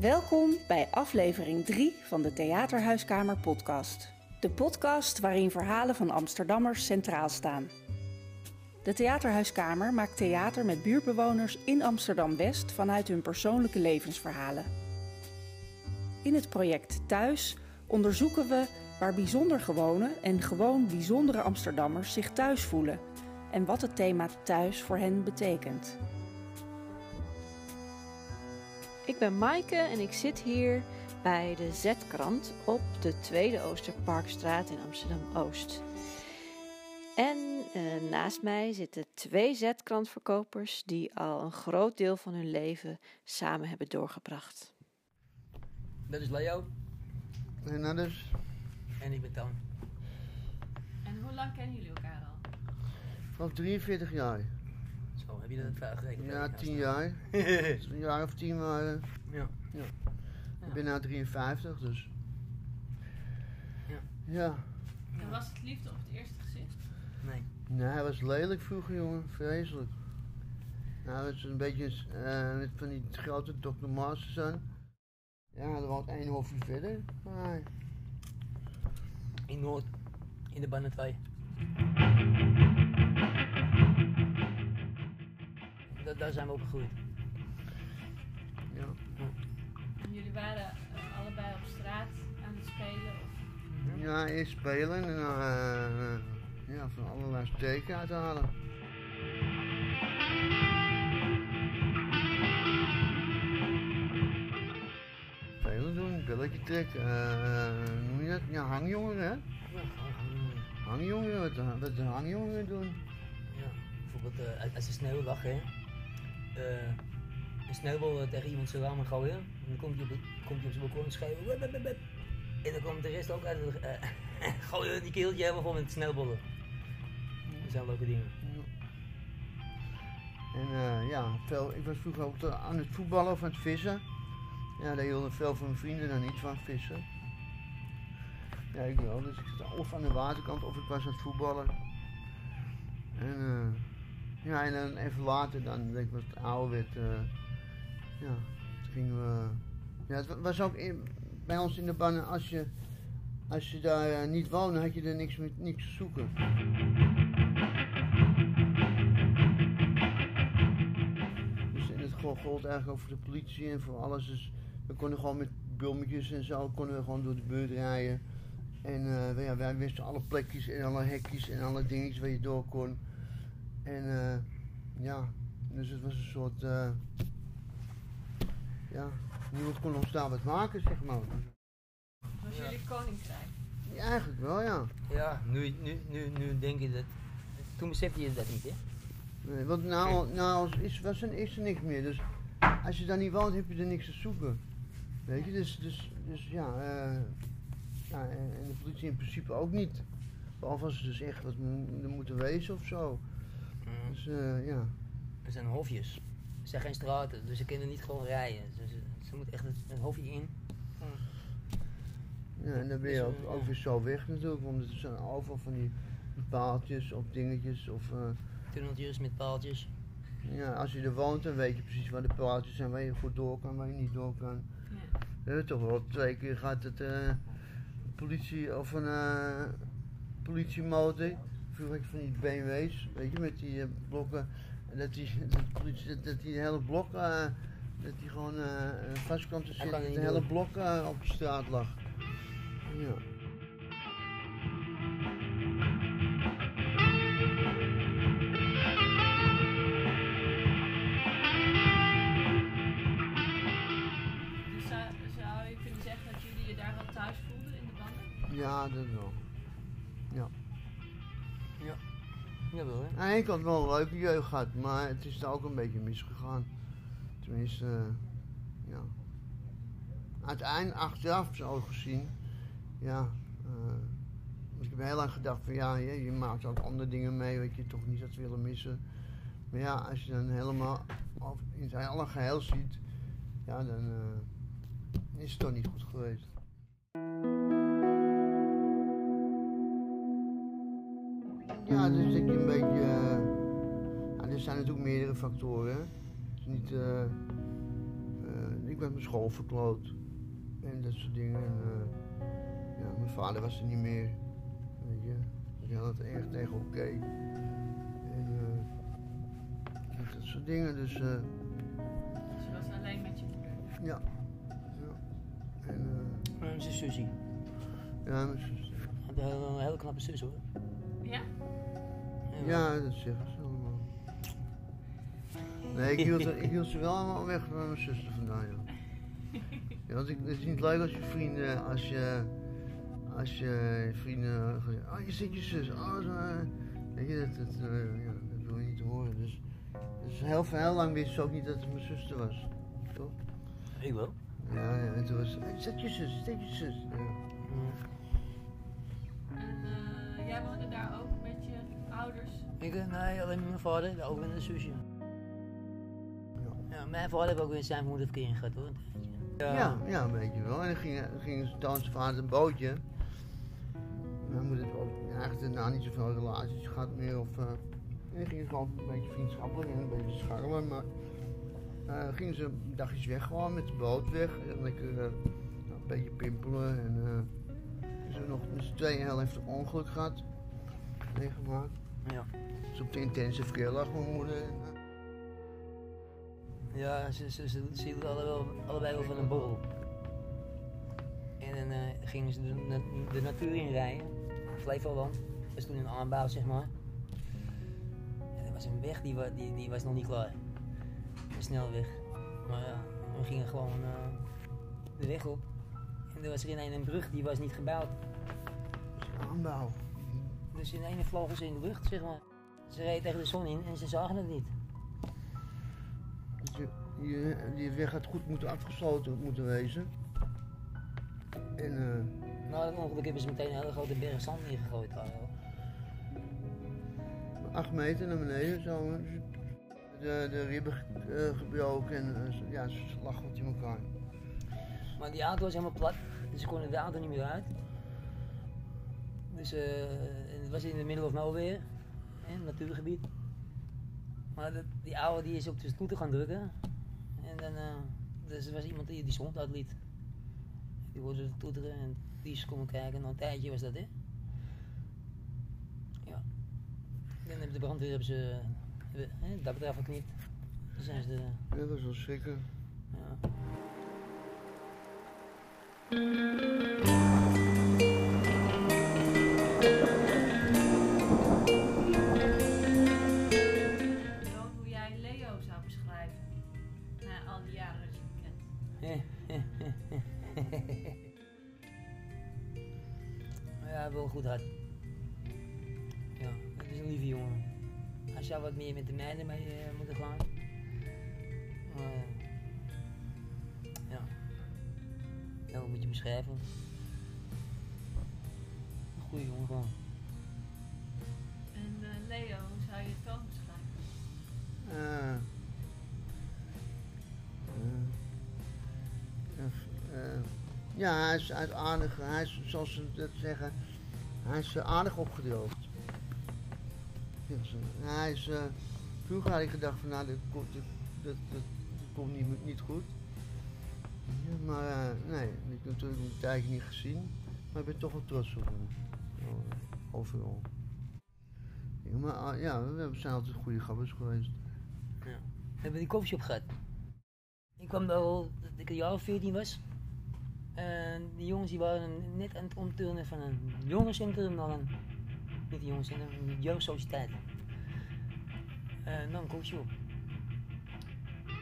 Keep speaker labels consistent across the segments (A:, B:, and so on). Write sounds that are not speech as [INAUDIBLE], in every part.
A: Welkom bij aflevering 3 van de Theaterhuiskamer podcast. De podcast waarin verhalen van Amsterdammers centraal staan. De Theaterhuiskamer maakt theater met buurtbewoners in Amsterdam-West vanuit hun persoonlijke levensverhalen. In het project Thuis onderzoeken we waar bijzonder gewone en gewoon bijzondere Amsterdammers zich thuis voelen en wat het thema thuis voor hen betekent.
B: Ik ben Maaike en ik zit hier bij de Z-krant op de Tweede Oosterparkstraat in Amsterdam-Oost. En eh, naast mij zitten twee Z-krantverkopers die al een groot deel van hun leven samen hebben doorgebracht.
C: Dat is Leo
D: En dat is
C: en ik ben Toon.
B: En hoe lang kennen jullie elkaar al?
D: vanaf 43 jaar.
C: Zo, heb je dat even uitgerekend?
D: Ja, 10 jaar. [LAUGHS] Een jaar of 10 waren.
C: ja.
D: Ik ben nu 53, dus.
C: Ja.
D: Ja.
B: En was het liefde op het eerste gezicht?
C: Nee.
D: Nee, hij was lelijk vroeger, jongen. Vreselijk. Nou, hij was een beetje eh, met van die grote Dr. Masters aan. Ja, er was één hofje verder. Maar
C: In Noord, in de bannen 2. Da daar zijn we opgegroeid.
D: ja.
B: Jullie waren eh, allebei op straat aan het spelen? Of...
D: Ja, eerst spelen en dan eh, ja, van allerlei steken uithalen. Spelen doen, billetje trekken, eh, hoe noem je dat? Ja, hangjongeren hè? Hangjongeren, wat, wat de hangjongeren doen.
C: ja. Bijvoorbeeld eh, als- als de sneeuw lag, hè. Eh, een sneeuwbal eh, tegen iemand zijn ramen gooien. En dan komt hij op, komt hij op zijn balkon en schreeuwen. "Wep, wep, wep, wep." En dan komt de rest ook uit. het- eh [LAUGHS] gooien die keeltje helemaal vol met sneeuwballen. Dat zijn leuke dingen.
D: En eh, ja, veel, ik was vroeger ook aan het voetballen of aan het vissen. Ja, daar hielden veel van mijn vrienden dan niet van vissen. Ja, ik wel. Dus ik zat of aan de waterkant of ik was aan het voetballen. En, eh, ja, en dan even later, dan denk ik wat ouder werd, eh, ja, toen gingen we... Ja, het wa- was ook in, bij ons in de bannen, als je, als je daar eh, niet woonde, had je er niks, met, niks te zoeken. Dus en het go- gold eigenlijk ook voor de politie en voor alles. Dus we konden gewoon met bulmetjes en zo konden we gewoon door de buurt rijden. En ja, wij wisten alle plekjes en alle hekjes en alle dingetjes waar je door kon. En eh, ja, dus het was een soort. eh, ja, niemand kon ons daar wat maken, zeg maar.
B: Was
C: Ja.
B: jullie koninkrijk?
D: Ja, eigenlijk wel, ja.
C: Ja, nu, nu, nu, nu denk je dat. Toen besefte je dat niet, hè?
D: Nee, want nou, nou is, was er, is er niks meer. Dus als je daar niet woont, heb je er niks te zoeken. Weet je, dus, dus, dus ja, eh, ja en, en de politie in principe ook niet. Behalve als ze dus echt wat mo- er moeten wezen of zo. Dus eh, ja.
C: Er zijn hofjes. Er zijn geen straten, dus ze kunnen niet gewoon rijden. Ze, ze, moeten echt een, hofje in.
D: ja, en dan ben je ook, ook weer zo weg natuurlijk, want er zijn overal van die paaltjes of dingetjes. Of, eh,
C: Tunneltjes met paaltjes.
D: ja, als je er woont, dan weet je precies waar de paaltjes zijn, waar je goed door kan, waar je niet door kan.
B: Ja.
D: Toch wel twee keer dat eh, een politie of een eh, politiemotor, vroeger van die BMW's, weet je, met die eh, blokken, en dat die, [LAUGHS] dat, die hele blok, eh, dat die gewoon eh vast kwam te zitten, dat de hele blok eh, op de straat lag. Ja.
B: Dus zou, zou je kunnen zeggen dat jullie je daar wel thuis voelden in de banden?
D: ja, dat wel. De ene kant wel een leuke jeugd gehad, maar het is daar ook een beetje misgegaan. Tenminste, eh, ja. Uiteindelijk, achteraf zo gezien, ja. eh, ik heb heel lang gedacht van ja, je, je maakt ook andere dingen mee wat je toch niet had willen missen. Maar ja, als je dan helemaal of in zijn alle geheel ziet, ja, dan eh, is het toch niet goed geweest. Ja, dus denk je een beetje. eh, er zijn natuurlijk meerdere factoren. Het is niet. eh, eh, ik ik had mijn school verkloot. En dat soort dingen. En, eh, ja, mijn vader was er niet meer. Weet je. Die had het erg tegen oké. En eh, dat soort dingen. Dus eh,
E: Dus je was alleen met je moeder.
D: ja. ja. En eh,
C: Mijn zus Susie.
D: ja, mijn zus.
C: Had een hele, een hele knappe zus hoor.
E: Ja?
D: Dat zeggen ze allemaal. Nee, ik hield, ik hield ze wel allemaal weg van mijn zuster vandaan, ja want ik, het is niet leuk als je vrienden, als je, als je vrienden, oh je zit je zus, oh zo, eh. weet je, dat, dat, eh, ja, dat wil je niet horen. Dus, dus heel, heel lang wist ze ook niet dat het mijn zuster was, toch?
C: Ik wel.
D: Ja, ja, en toen was het, dat je zus, dat je zus? Ja.
C: Ik, eh, nee, alleen met mijn vader, ook met een zusje. Ja, mijn vader heeft ook weer zijn moeder verkeering gehad hoor.
D: Ja, ja, een beetje wel. En dan ging, ging zijn vader een bootje. Mijn moeder heeft ook eigenlijk daarna niet zoveel relaties gehad meer. Of, eh, en dan ging ze gewoon een beetje vriendschappelijk en een beetje scharrelen. Maar eh gingen ze dagjes weg gewoon met de boot weg. En lekker eh, nou, een beetje pimpelen. En eh ze hebben nog met z'n tweeën een heel heftig ongeluk gehad. Meegemaakt.
C: Ja.
D: Dus op de intensive care lag mijn moeder. Eh,
C: Ja, ze, ze, ze, ze hielden alle wel, allebei wel van een borrel. En dan eh, gingen ze de, de natuur in rijden. Flevoland. Dat was toen een aanbouw, zeg maar. En er was een weg, die, die, die was nog niet klaar. Een snelweg. Maar ja, we gingen gewoon eh, de weg op. En er was er in een, een brug, die was niet gebouwd.
D: dus aanbouw.
C: Dus in ene vlogen ze in de lucht, zeg maar. Ze reden tegen de zon in en ze zagen het niet.
D: Dus je- die weg had goed moeten afgesloten moeten wezen. En eh,
C: Na het ongeluk hebben ze meteen een hele grote berg zand neergegooid. daar,
D: acht meter naar beneden zo. eh, De, de ribben eh, gebroken en eh, ze- ja, ze lag wat in elkaar.
C: Maar die auto was helemaal plat, dus ze konden de auto niet meer uit. Dus eh, het was in the middle of nowhere, natuurgebied. Maar dat, die oude die is op de scooter gaan drukken. En dan, eh, dus er was iemand die die zond uitliet. Die hoorde het toeteren en die is komen kijken. Na een tijdje was dat, hè. Ja. Dan hebben de brandweer hebben ze hebben, hè, het dak eraf geknipt. Zijn ze,
D: Ja, dat was wel schrikken.
C: ja. Goed hart. Ja, het is een lieve jongen. Hij zou wat meer met de meiden mee eh, moeten gaan. Maar, eh, ja. Ja, hoe moet je hem beschrijven? Een goede jongen gewoon.
E: En eh, Leo, hoe zou je het dan beschrijven?
D: Ja, hij is, hij is aardig, hij is, zoals ze dat zeggen, hij is eh, aardig opgedroogd. Ja. Hij is, eh, vroeger had ik gedacht van nou, dat, komt- dat, komt niet, niet goed. Ja, maar eh, nee, ik heb natuurlijk een tijdje niet gezien, maar ik ben toch wel trots op hem. Overal. Ja, maar ah, ja, we zijn altijd goede gabbers geweest.
C: We hebben die koffieshop gehad. Ik kwam daar al dat ik een jaar of 14 was. En die jongens die waren net aan het omturnen van een jongerencentrum naar een, niet een jongerencentrum, een jeugdsociëteit. En dan een koffieshop.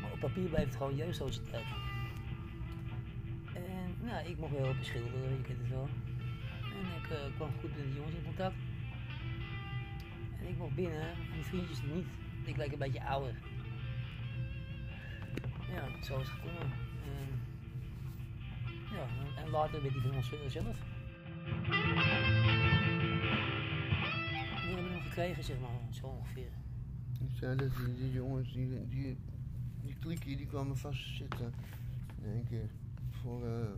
C: Maar op papier blijft het gewoon jeugdsociëteit. En nou, ik mocht wel helpen schilderen, je kent het wel. En ik eh, kwam goed met de jongens in contact. En ik mocht binnen, en die vriendjes niet. Ik leek een beetje ouder. Ja, zo is het gekomen. En, ja, en later werd hij van ons zelf. Die hebben we nog gekregen, zeg maar, zo ongeveer.
D: Ik zei dat die, die jongens, die, die, die klikkie, die kwamen vast zitten. In één keer. Voor, eh,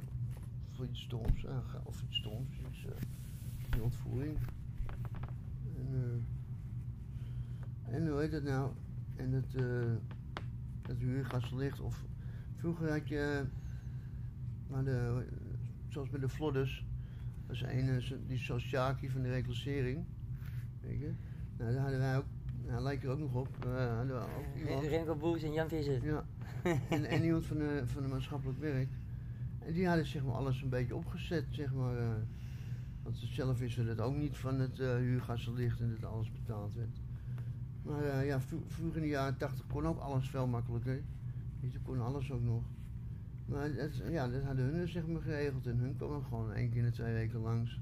D: voor iets stoms. ga- of iets stoms. Iets, eh, die ontvoering. En, en hoe heet dat nou? En eh dat huurgaslicht of Vroeger had je, maar de, zoals bij de Flodders, dat is een, die Sosjaki van de reclassering. Weet je? Nou, daar hadden wij ook, nou, lijkt er ook nog op, hadden we ook iemand.
C: Renko Boes en Jan Visser.
D: Ja, en, en iemand van de, van de maatschappelijk werk. En die hadden zeg maar alles een beetje opgezet, zeg maar. eh, want zelf we het ook niet van het eh huurgastenlicht en dat alles betaald werd. Maar eh, ja, vro- vroeger in de jaren 80 kon ook alles veel makkelijker. Je, kon alles ook nog. Maar dat, ja, dat hadden hun dus, zeg maar geregeld en hun kwamen gewoon één keer in de twee weken langs.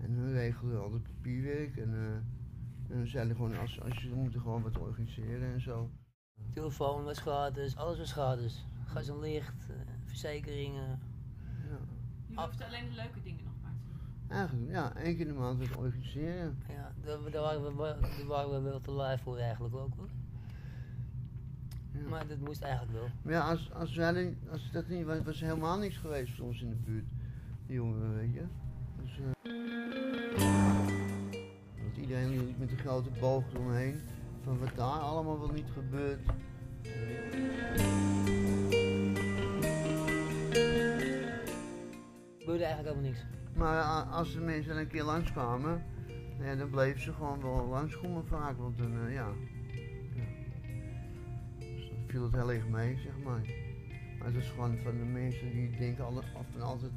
D: En hun regelden al het papierwerk en, eh, en hun zeiden gewoon als, als je we moeten gewoon wat organiseren en zo.
C: Telefoon was gratis, alles was gratis. Gas en licht, eh, verzekeringen.
D: Ja.
E: Je hoeft alleen de leuke dingen nog maar te doen.
D: Eigenlijk, ja, één keer in de maand wat organiseren.
C: Ja, daar, daar, waren we, wel- daar waren we wel te lui voor eigenlijk ook hoor.
D: Ja.
C: Maar dat moest eigenlijk wel.
D: Maar ja, als, als, wij, als dat niet was, was er helemaal niks geweest voor ons in de buurt. Die jongeren, weet je. Dus, eh, want iedereen liep met een grote boog eromheen. Van wat daar allemaal wel niet gebeurt.
C: Gebeurde eigenlijk helemaal niks.
D: Maar a- als de mensen een keer langskwamen, ja, dan bleven ze gewoon wel langskomen vaak. Want dan, eh, ja. Viel het heel erg mee, zeg maar. Maar het is gewoon van de mensen die denken alle, van altijd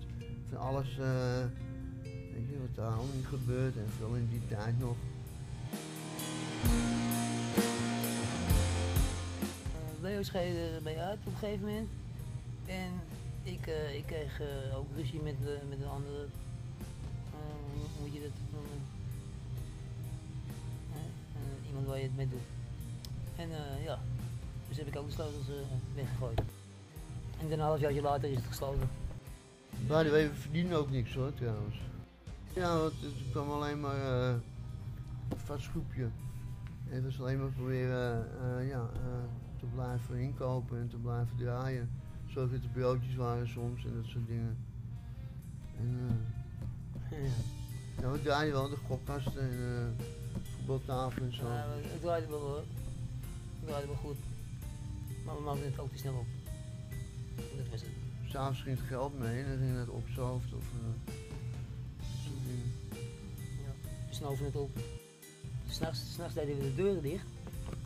D: van alles, eh, weet wat daar allemaal gebeurt en veel in die tijd nog.
C: Leo scheed erbij uit op een gegeven moment. En ik, eh, ik kreeg eh, ook ruzie met, met een andere. hoe moet je dat noemen? Iemand waar je het mee doet. En ja, dus heb ik ook de sleutels eh, weggegooid. En een half jaar later is het gesloten.
D: Way, we verdienen ook niks hoor, trouwens. Ja, want het kwam alleen maar eh, een vast groepje. Het was alleen maar proberen eh, ja, te blijven inkopen en te blijven draaien. Zorg dat er broodjes waren soms en dat soort dingen. En
C: Ja.
D: ja, we draaiden wel de gokkasten en voetbaltafel en zo.
C: Maar eh, ik draaide wel hoor. Ik draaide wel goed. Maar we maakten het ook te snel op. Dat was het.
D: S'avonds ging het geld mee en dan ging het op zijn hoofd of dat dingen.
C: Ja, we snoven het op. S'nachts, s'nachts deden we de deuren dicht.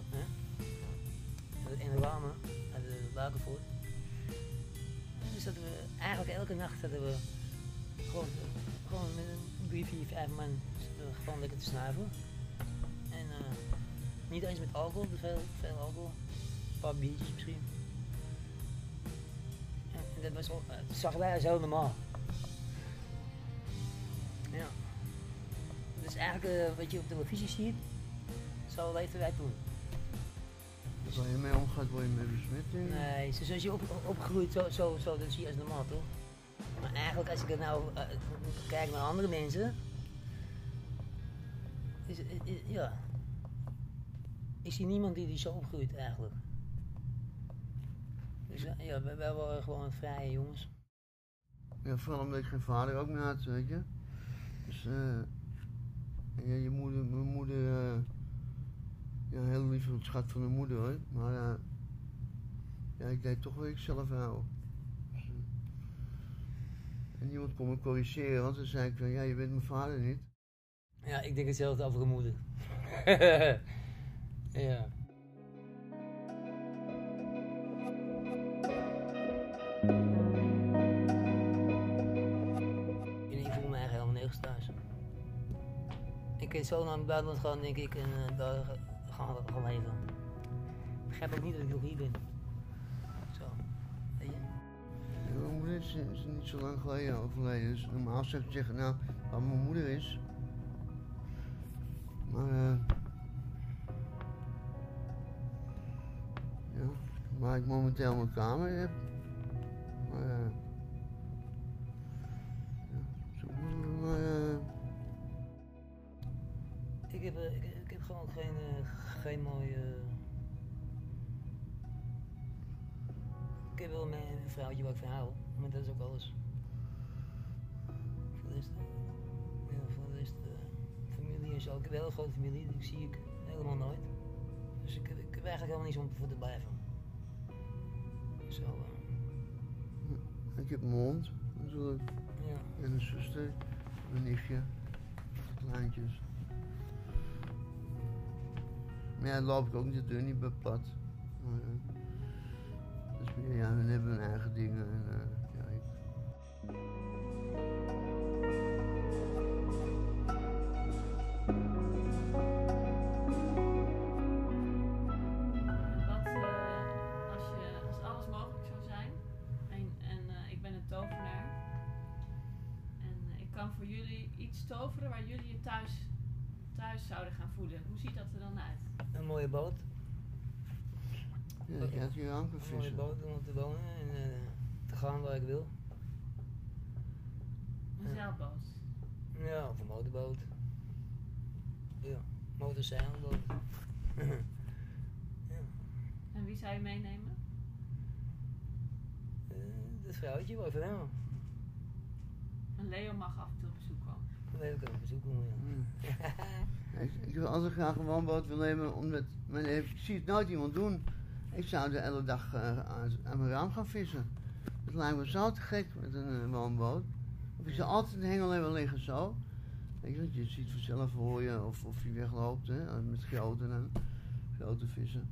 C: Hè? En de- En de ramen, hadden we de luiken voor. En dus zaten we, eigenlijk elke nacht hadden we gewoon, gewoon met een drie, vier, vijf man gewoon lekker te snuiven. En eh, niet eens met alcohol, veel, veel alcohol. Een paar biertjes misschien. En, dat was, zagen wij als heel normaal. Ja. Dus eigenlijk eh, wat je op televisie ziet, zo leefden wij toen.
D: Waar je mee omgaat, word je mee besmet.
C: Nee, zo- zoals je op, opgegroeid, zo, zo, zo, dat zie je als normaal toch? Maar eigenlijk als ik er nou eh, kijk naar andere mensen, is, is- is- ja, ik zie niemand die, die zo opgroeit eigenlijk. Eh, ja, wij, wij waren gewoon vrije jongens.
D: Ja, vooral omdat ik geen vader ook meer had, weet je. Dus, eh ja, je moeder, mijn moeder, eh ja, heel lief het schat van mijn moeder hoor. Maar eh ja, ik deed toch wel ik zelf wel. Dus, eh, en niemand kon me corrigeren, want dan zei ik van, ja, je bent mijn vader niet.
C: Ja, ik denk hetzelfde over een moeder. [LAUGHS] ja. En ik voel me eigenlijk helemaal nergens thuis. Ik kan zo naar het buitenland gaan, denk ik, en eh, daar gaan, gaan leven. Ik begrijp ook niet dat ik nog hier ben. Zo, weet je?
D: Mijn moeder is, niet zo lang geleden overleden, dus normaal zou ik zeggen, nou, wat mijn moeder is. Maar, eh ja, waar ik momenteel mijn kamer heb.
C: Ik heb, eh, ik, heb gewoon geen, eh, geen mooie. Ik heb wel mijn een vrouwtje waar ik hou, maar dat is ook alles. Voor de rest, eh, voor de rest, familie en zo. Ik heb een hele grote familie, die zie ik helemaal nooit. Dus ik, ik heb eigenlijk helemaal niets om voor te blijven. Zo,
D: Ik heb mijn hond natuurlijk.
C: Ja.
D: En een zuster, een nichtje, kleintjes. Maar ja, loop ik ook niet de deur niet bij plat. Maar,
E: voelen. Hoe ziet dat er dan uit?
C: Een mooie boot.
D: ja, ik had hier aan kunnen
C: Een mooie boot om op te wonen en eh, te gaan waar ik wil.
E: Een zeilboot.
C: Ja, of een motorboot. Ja, motorzeilboot. [LAUGHS] ja.
E: En wie zou je meenemen?
C: Eh, dat vrouwtje wel even wel.
E: En Leo mag af en toe op bezoek komen.
C: Ik ook op bezoek komen. Ja.
D: Ja, [LAUGHS] Ik, ik wil altijd graag een woonboot willen nemen, omdat mijn, ik zie het nooit iemand doen. Ik zou de hele dag eh, aan, aan mijn raam gaan vissen. Het lijkt me zo te gek met een eh, woonboot. Of je zou altijd de hengel hebben liggen zo. Weet je, je ziet vanzelf hoor je of, of hij wegloopt hè, met grote, dan, grote vissen.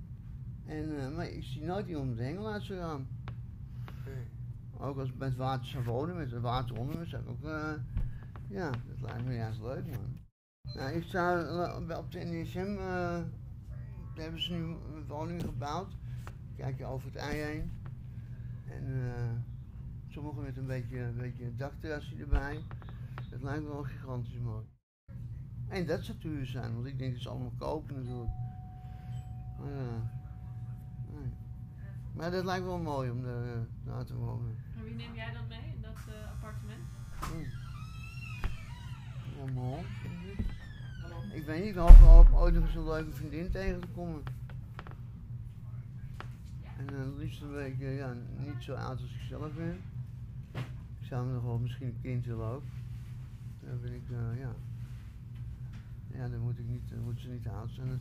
D: En, eh, maar ik zie nooit iemand met de hengel uit zijn raam. Ook als ik het water zou wonen, met het water onder me, zou ik ook, eh, ja, dat lijkt me juist leuk, man. Nou, ik eh, op de NSM, eh, daar hebben ze nu een woning gebouwd. Kijk je over het ei heen. En eh, sommige met een beetje, een beetje een dakterrasje erbij. Dat lijkt me wel gigantisch mooi. En dat zou duur zijn, want ik denk dat ze allemaal kopen natuurlijk. Maar, eh, nee. maar dat lijkt wel mooi om daar na te wonen.
E: En wie neem jij dan mee in dat appartement?
D: Hmm. Ja, mooi. Ik weet niet, ik hoop, hoop ooit nog eens een leuke vriendin tegen te komen. En eh, het liefst een beetje, ja, niet zo oud als ik zelf ben. Ik zou nog wel misschien een kind willen ook. Dan ben ik, eh, ja. Ja, dan moet, ik niet, dan moet ze niet oud zijn.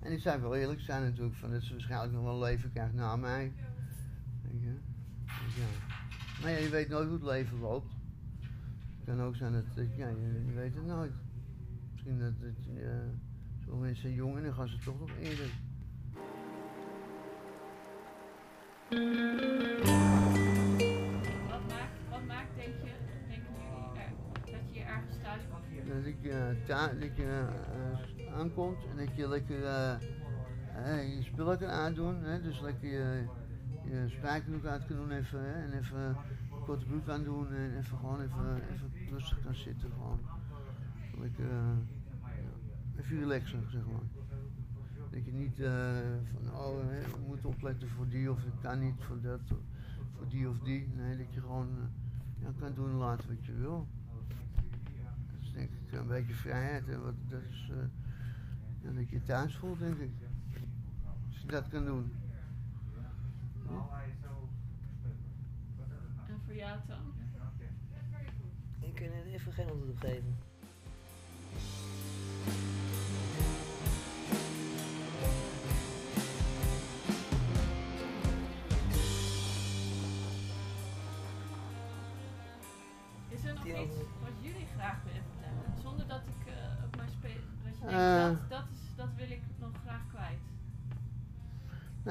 D: En ik zou wel eerlijk zijn natuurlijk, van dat ze waarschijnlijk nog wel leven krijgt na mij. Dus ja. Maar ja, je weet nooit hoe het leven loopt. Het kan ook zijn dat, dat ja, je, je weet het nooit. Misschien dat, dat uh, sommige mensen zijn jong en dan gaan ze toch nog eerder.
E: Wat maakt, wat maakt denk je, denken jullie, er, dat je je ergens thuis kan voelen?
D: Dat je, uh, ta- dat je eh, aankomt en dat je lekker eh, eh, je spullen kan aandoen. Hè? Dus lekker je, je spijkerbroek uit kan doen even, hè? en even korte broek aan doen en even gewoon even, even rustig kan zitten. Gewoon. Lekker, eh, ja, even relaxen, zeg maar. Dat je niet eh, van, oh, hè, we moeten opletten voor die of ik kan niet voor dat, voor die of die. Nee, dat je gewoon eh, ja, kan doen en laten wat je wil. Dat is denk ik een beetje vrijheid. En wat, dat is eh, ja, dat je je thuis voelt, denk ik. Als je dat kan doen.
E: En voor jou, Toon?
C: Ik kan er even geen antwoord op geven.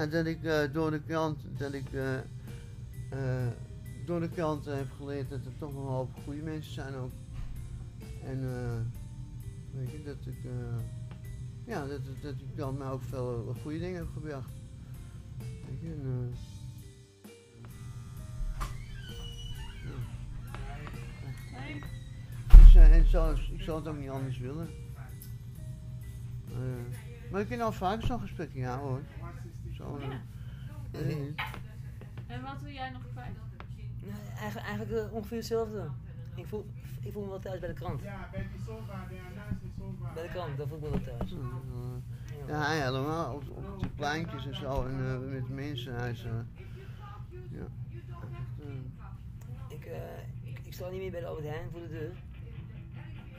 D: Nou, dat ik eh, door de krant, dat ik eh, eh, door de krant heb geleerd dat er toch nog een hoop goede mensen zijn ook. En weet je, dat ik, ja, dat, dat, dat ik dan mij ook veel goede dingen heb gebracht. Weet je, en, ja. Dus, en zo, ik zou het ook niet anders willen. Maar ik kan al vaker zo'n gesprekje houden hoor. Zo,
E: Ja. En wat wil jij nog kwijt?
C: Nee, eigenlijk eigenlijk eh, ongeveer hetzelfde. Ik voel, ik voel me wel thuis bij de krant.
F: Ja, bij die sofa, de sofa.
C: Bij de krant, daar voel ik me wel thuis.
D: Ja, ja, helemaal op, op de pleintjes en zo en eh, met mensen. Hij is, eh, ja.
C: Ik, eh, ik, ik sta niet meer bij de Albert Heijn voor de deur.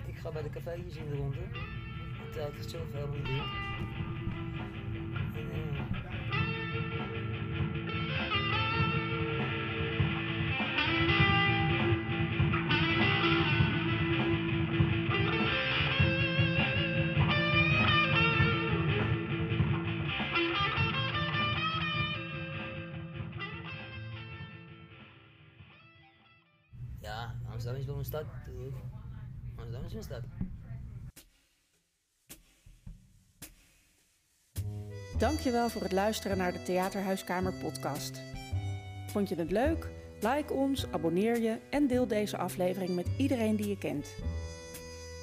C: Ik ga bij de cafeetjes in de ronde. Terwijl ik het helemaal niet doe. En, Is een stad.
A: Dankjewel voor het luisteren naar de Theaterhuiskamer podcast. Vond je het leuk? Like ons, abonneer je en deel deze aflevering met iedereen die je kent.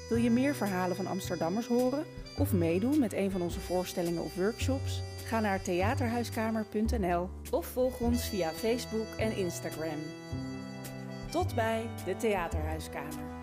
A: Wil je meer verhalen van Amsterdammers horen of meedoen met een van onze voorstellingen of workshops? Ga naar theaterhuiskamer.nl of volg ons via Facebook en Instagram. Tot bij de Theaterhuiskamer.